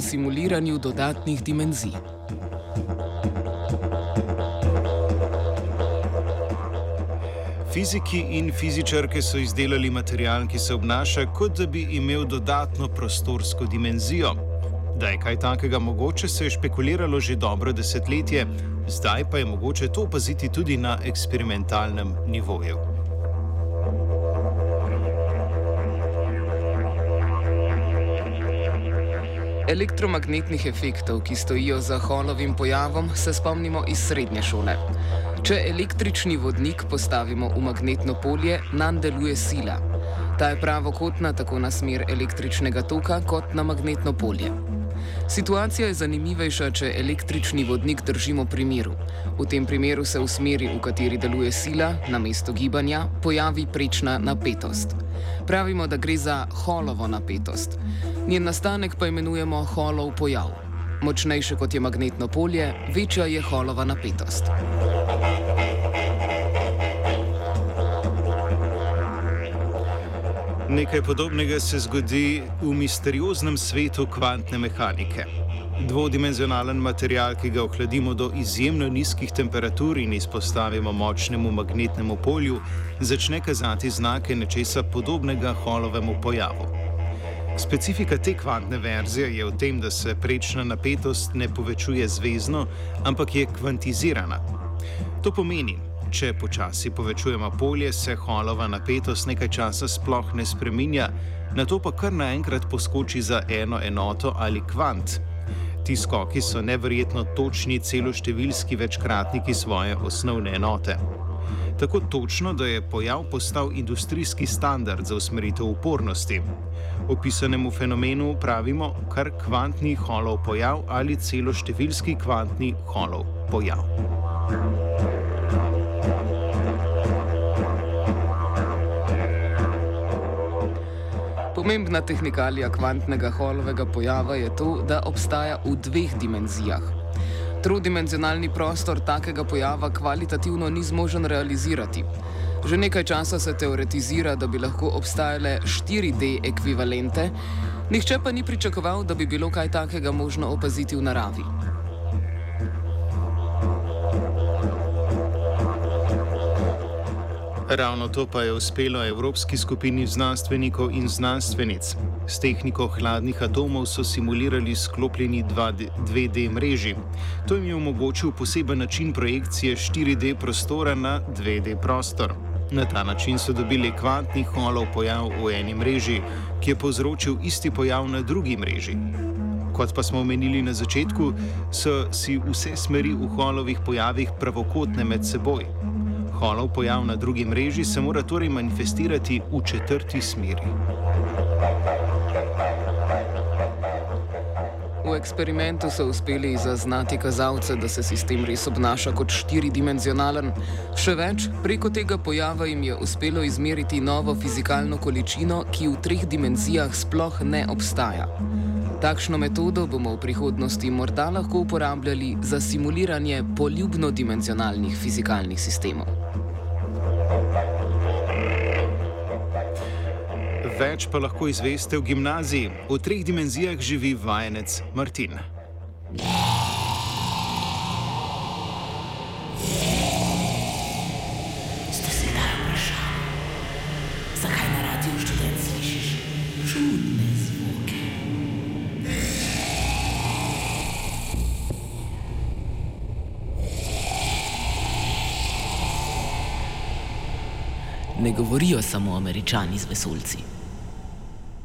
simuliranju dodatnih dimenzij. Fiziki in fizičarke so izdelali material, ki se obnaša, kot da bi imel dodatno prostorsko dimenzijo. Da je kaj takega mogoče, se je špekuliralo že dobro desetletje, zdaj pa je mogoče to opaziti tudi na eksperimentalnem nivoju. Elektromagnetnih efektov, ki stojijo za holovim pojavom, se spomnimo iz srednje šole. Če električni vodnik postavimo v magnetno polje, nam deluje sila. Ta je pravokotna tako na smer električnega toka kot na magnetno polje. Situacija je zanimivejša, če električni vodnik držimo pri miru. V tem primeru se v smeri, v kateri deluje sila, na mesto gibanja, pojavi prečna napetost. Pravimo, da gre za holovo napetost. Njen nastanek pa imenujemo holov pojav. Močnejše kot je magnetno polje, večja je holova napetost. Nekaj podobnega se zgodi v misterioznem svetu kvantne mehanike. Dvodimenzionalen material, ki ga ohladimo do izjemno nizkih temperatur in izpostavimo močnemu magnetnemu polju, začne kazati znake nečesa podobnega holovemu pojavu. Specifika te kvantne verzije je v tem, da se prečna napetost ne povečuje zvezno, ampak je kvantizirana. To pomeni, če počasi povečujemo polje, se holova napetost nekaj časa sploh ne spreminja, na to pa kar naenkrat poskoči za eno enoto ali kvant. Ti skoki so neverjetno točni celoštevilski večkratniki svoje osnovne enote. Tako točno, da je pojav postal industrijski standard za usmeritev upornosti. Opisanemu fenomenu pravimo kar kvantni holov pojav ali celoštevilski kvantni holov pojav. Pomembna tehnikalija kvantnega holovega pojava je to, da obstaja v dveh dimenzijah. Trodimenzionalni prostor takega pojava kvalitativno ni zmožen realizirati. Že nekaj časa se teoretizira, da bi lahko obstajale 4D ekvivalente, nihče pa ni pričakoval, da bi bilo kaj takega možno opaziti v naravi. Ravno to pa je uspelo Evropski skupini znanstvenikov in znanstvenic. S tehniko hladnih atomov so simulirali sklopljeni 2D mreži. To jim je omogočil poseben način projekcije 4D prostora na 2D prostor. Na ta način so dobili kvantni holov pojav v eni mreži, ki je povzročil isti pojav na drugi mreži. Kot pa smo omenili na začetku, so si vse smeri v holovih pojavih pravokotne med seboj. Holov pojav na drugi mreži se mora torej manifestirati v četrti smeri. V eksperimentu so uspeli zaznati kazalce, da se sistem res obnaša kot štiridimenzionalen. Še več, preko tega pojava jim je uspelo izmeriti novo fizikalno količino, ki v treh dimenzijah sploh ne obstaja. Takšno metodo bomo v prihodnosti morda lahko uporabljali za simuliranje poljubno-dimenzionalnih fizikalnih sistemov. Več pa lahko izveste v gimnaziji. V treh dimenzijah živi vajenec Martin. Ne govorijo samo američani z vesolci.